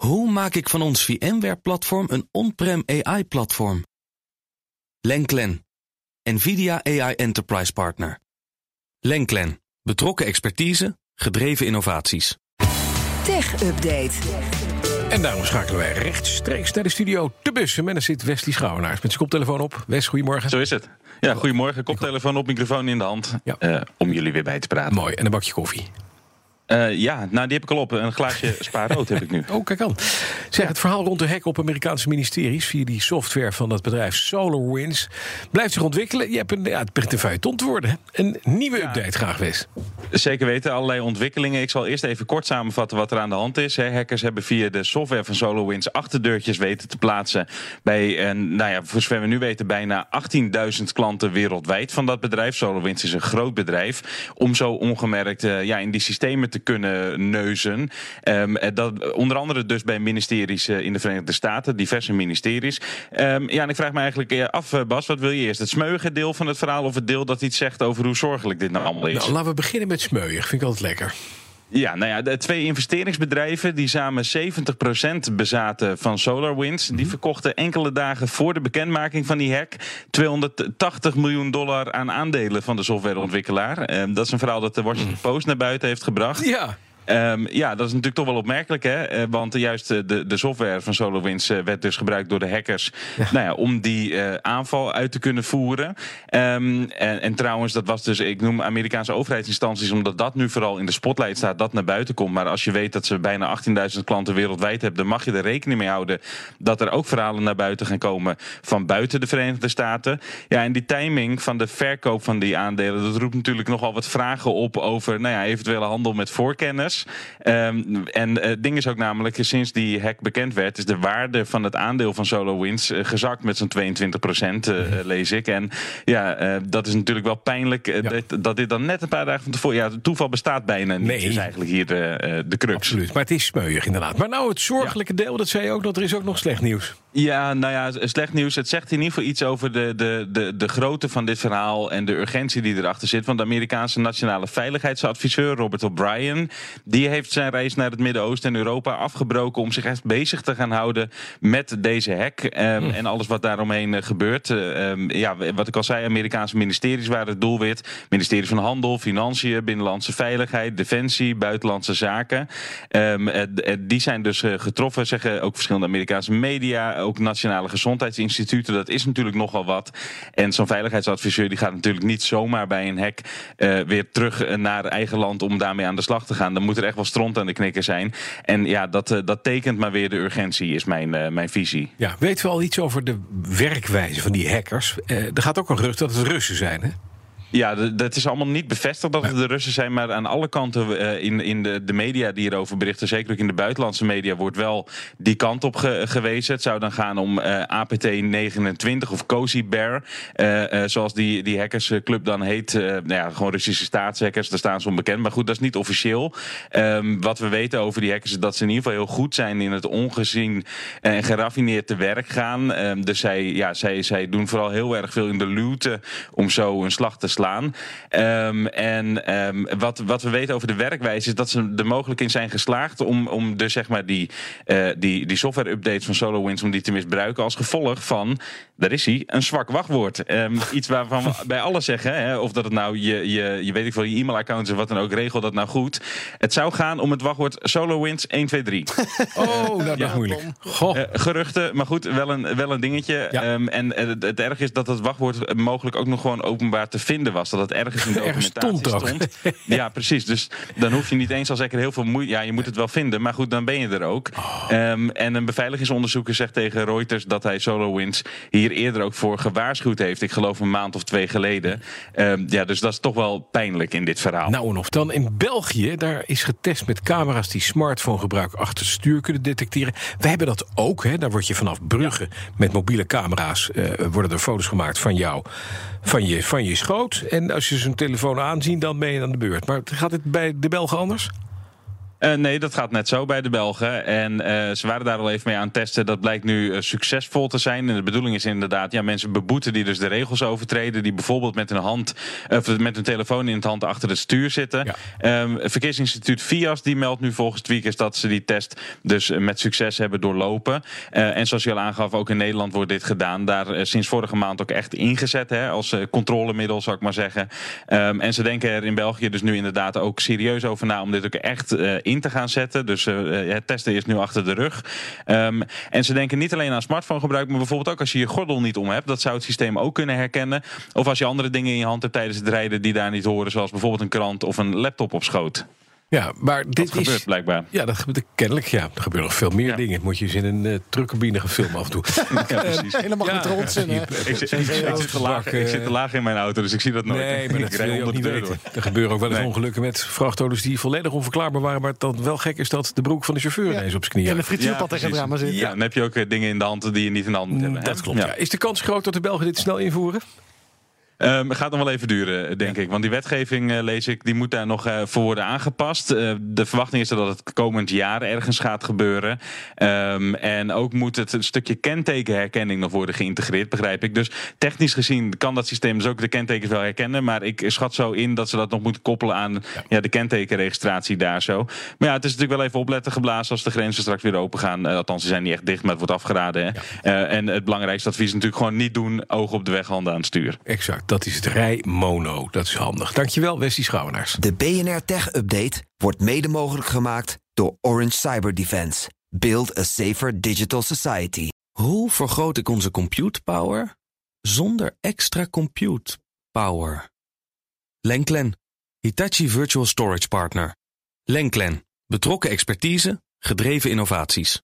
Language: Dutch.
Hoe maak ik van ons VMware-platform een on-prem AI-platform? Lenklen, NVIDIA AI Enterprise Partner. Lenklen, betrokken expertise, gedreven innovaties. Tech Update. En daarom schakelen wij rechtstreeks naar de studio te bussen. En daar zit Wesley Schouwenaars met zijn koptelefoon op. Wes, goedemorgen. Zo is het. Ja, goedemorgen. Koptelefoon op, microfoon in de hand. Ja. eh, om jullie weer bij te praten. Mooi, en een bakje koffie. Eh, ja, nou die heb ik al op. Een glaasje spaarrood heb ik nu. Oh, kijk aan. Zeg, het verhaal rond de hack op Amerikaanse ministeries... via die software van het bedrijf SolarWinds... blijft zich ontwikkelen. Je hebt een, ja, het begint een feuilleton te worden. Een nieuwe update graag, Wes. Zeker weten, allerlei ontwikkelingen. Ik zal eerst even kort samenvatten wat er aan de hand is. Hackers hebben via de software van SolarWinds achterdeurtjes weten te plaatsen... bij, nou ja, voor zover we nu weten, bijna 18.000 klanten wereldwijd van dat bedrijf. SolarWinds is een groot bedrijf. Om zo ongemerkt eh, ja, in die systemen te kunnen neuzen. Eh, dat, onder andere dus bij ministeries eh, in de Verenigde Staten, diverse ministeries. Ehm, ja, en ik vraag me eigenlijk af, Bas, wat wil je eerst? Het smeuïge deel van het verhaal of het deel dat iets zegt over hoe zorgelijk dit nou allemaal is? Nou, laten we beginnen met smeuïg. Vind ik altijd lekker. Ja, nou ja, de twee investeringsbedrijven die samen 70% bezaten van SolarWinds, die verkochten enkele dagen voor de bekendmaking van die hack 280 miljoen dollar aan aandelen van de softwareontwikkelaar. Ehm, dat is een verhaal dat de Washington Post naar buiten heeft gebracht. Ja. Ehm, ja, dat is natuurlijk toch wel opmerkelijk, hè? Eh, want juist eh, de, de software van SolarWinds eh, werd dus gebruikt door de hackers Nou ja, om die aanval uit te kunnen voeren. Ehm, en, en trouwens, dat was dus, ik noem Amerikaanse overheidsinstanties, omdat dat nu vooral in de spotlight staat, dat naar buiten komt. Maar als je weet dat ze bijna 18.000 klanten wereldwijd hebben, dan mag je er rekening mee houden dat er ook verhalen naar buiten gaan komen van buiten de Verenigde Staten. Ja, en die timing van de verkoop van die aandelen, dat roept natuurlijk nogal wat vragen op over nou ja, eventuele handel met voorkennis. Ehm, en het ding is ook namelijk, sinds die hack bekend werd, is de waarde van het aandeel van SolarWinds eh, gezakt met zo'n 22 procent, eh, lees ik. En ja, eh, dat is natuurlijk wel pijnlijk Ja. dat, dat dit dan net een paar dagen van tevoren. Ja, het toeval bestaat bijna niet. Nee. Is eigenlijk hier de, de crux. Absoluut. Maar het is smeuïg inderdaad. Maar nou, het zorgelijke deel, dat zei je ook nog. Er is ook nog slecht nieuws. Ja, nou ja, slecht nieuws. Het zegt in ieder geval iets over de, de, de, de grootte van dit verhaal en de urgentie die erachter zit. Want de Amerikaanse nationale veiligheidsadviseur Robert O'Brien, die heeft zijn reis naar het Midden-Oosten en Europa afgebroken om zich echt bezig te gaan houden met deze hack ehm, en alles wat daaromheen eh, gebeurt. Eh, ehm, ja, wat ik al zei, Amerikaanse ministeries waren het doelwit. Ministerie van Handel, Financiën, Binnenlandse Veiligheid, Defensie, Buitenlandse Zaken. Ehm, eh, die zijn dus getroffen, zeggen ook verschillende Amerikaanse media, ook nationale gezondheidsinstituten. Dat is natuurlijk nogal wat. En zo'n veiligheidsadviseur die gaat natuurlijk niet zomaar bij een hack eh, weer terug naar eigen land om daarmee aan de slag te gaan. Dan moet er echt wel stront aan de knikker zijn. En ja, dat, eh, dat tekent maar weer de urgentie, is mijn, eh, mijn visie. Ja, weten we al iets over de werkwijze van die hackers? Eh, er gaat ook een gerucht dat het Russen zijn, hè? Ja, dat is allemaal niet bevestigd dat het de Russen zijn. Maar aan alle kanten eh, in, in de, de media die hierover berichten, zeker ook in de buitenlandse media, wordt wel die kant op ge- gewezen. Het zou dan gaan om eh, APT-29 of Cozy Bear. eh, zoals die, die hackersclub dan heet. Nou ja, gewoon Russische staatshackers, daar staan ze onbekend. Maar goed, dat is niet officieel. Ehm, wat we weten over die hackers is dat ze in ieder geval heel goed zijn in het ongezien en geraffineerd te werk gaan. Ehm, dus zij, ja, zij, zij doen vooral heel erg veel in de luwte om zo een slag te slaan. Ehm, en ehm, wat, wat we weten over de werkwijze is dat ze er mogelijk in zijn geslaagd om, om dus zeg maar die, eh, die, die software-updates van SolarWinds om die te misbruiken als gevolg van, daar is hij, een zwak wachtwoord. Ehm, iets waarvan we bij alles zeggen, hè, of dat het nou je, je, je weet ik veel, je e-mailaccount is of wat dan ook, regel dat nou goed. Het zou gaan om het wachtwoord SolarWinds 123. Oh, dat is moeilijk. Goh. Eh, geruchten, maar goed, wel een, wel een dingetje. Ja. Ehm, en eh, het, het erg is dat het wachtwoord mogelijk ook nog gewoon openbaar te vinden was. Dat het ergens in de documentatie stond. Ja, precies. Dus dan hoef je niet eens al zeker heel veel moeite... Ja, je moet het wel vinden, maar goed, dan ben je er ook. Oh. Ehm, en een beveiligingsonderzoeker zegt tegen Reuters... dat hij SolarWinds hier eerder ook voor gewaarschuwd heeft. Ik geloof een maand of twee geleden. Ehm, ja, dus dat is toch wel pijnlijk in dit verhaal. Nou en of dan in België, daar is getest met camera's die smartphonegebruik achter het stuur kunnen detecteren. We hebben dat ook, hè. daar word je vanaf Brugge met mobiele camera's eh, worden er foto's gemaakt van jou, van je, van je schoot. En als je zo'n telefoon aanzien, dan ben je aan de beurt. Maar gaat het bij de Belgen anders? Uh, nee, dat gaat net zo bij de Belgen. En uh, ze waren daar al even mee aan het testen. Dat blijkt nu uh, succesvol te zijn. En de bedoeling is inderdaad, ja, mensen beboeten die dus de regels overtreden. Die bijvoorbeeld met hun hand, of met hun telefoon in het hand achter het stuur zitten. Ja. Um, Verkeersinstituut Fias die meldt nu volgens Tweakers dat ze die test dus met succes hebben doorlopen. en zoals je al aangaf, ook in Nederland wordt dit gedaan. Daar sinds vorige maand ook echt ingezet hè, als controlemiddel, zou ik maar zeggen. Um, en ze denken er in België dus nu inderdaad ook serieus over na om dit ook echt in te gaan zetten. Dus uh, het testen is nu achter de rug. Um, en ze denken niet alleen aan smartphone gebruik, maar bijvoorbeeld ook als je je gordel niet om hebt. Dat zou het systeem ook kunnen herkennen. Of als je andere dingen in je hand hebt tijdens het rijden die daar niet horen, zoals bijvoorbeeld een krant of een laptop op schoot. Ja, maar dit dat gebeurt is, blijkbaar. Ja, dat gebeurt kennelijk. Ja, er gebeuren nog veel meer Ja. dingen. Moet je eens in een uh, truckcabine gaan filmen af en toe. Ja, precies. Helemaal Ja, zijn. hè? je- Ik, zit- ik, zit- ik, laag, ik zit te laag in mijn auto, dus ik zie dat nooit. Nee, maar ik dat rij wil je ook onder niet de deur weten. door. Er gebeuren ook wel eens Nee. ongelukken met vrachtauto's die volledig onverklaarbaar waren. Maar dat wel gek is dat de broek van de chauffeur Ja. ineens op zijn knieën En een hangt. frituurpad tegen het raam zit. Ja, dan heb je ook eh, dingen in de hand die je niet in de hand moet hebben. hè? Dat klopt, ja. Is de kans groot dat de Belgen dit snel invoeren? Het gaat nog wel even duren, denk ik. Want die wetgeving, eh, lees ik, die moet daar nog eh, voor worden aangepast. Eh, de verwachting is dat het komend jaar ergens gaat gebeuren. Ehm, en ook moet het een stukje kentekenherkenning nog worden geïntegreerd, begrijp ik. Dus technisch gezien kan dat systeem dus ook de kentekens wel herkennen. Maar ik schat zo in dat ze dat nog moeten koppelen aan ja. de kentekenregistratie daar zo. Maar ja, het is natuurlijk wel even opletten geblazen als de grenzen straks weer open gaan. Eh, althans, ze zijn niet echt dicht, maar het wordt afgeraden. Hè? Eh, en het belangrijkste advies is natuurlijk gewoon niet doen. Ogen op de weg, handen aan het stuur. Exact, dat is het rijmono. Dat is handig. Dankjewel, Westie Schouwenaars. De BNR Tech Update wordt mede mogelijk gemaakt door Orange Cyber Defense. Build a safer digital society. Hoe vergroot ik onze compute power zonder extra compute power? Lenklen, Hitachi Virtual Storage Partner. Lenklen, betrokken expertise, gedreven innovaties.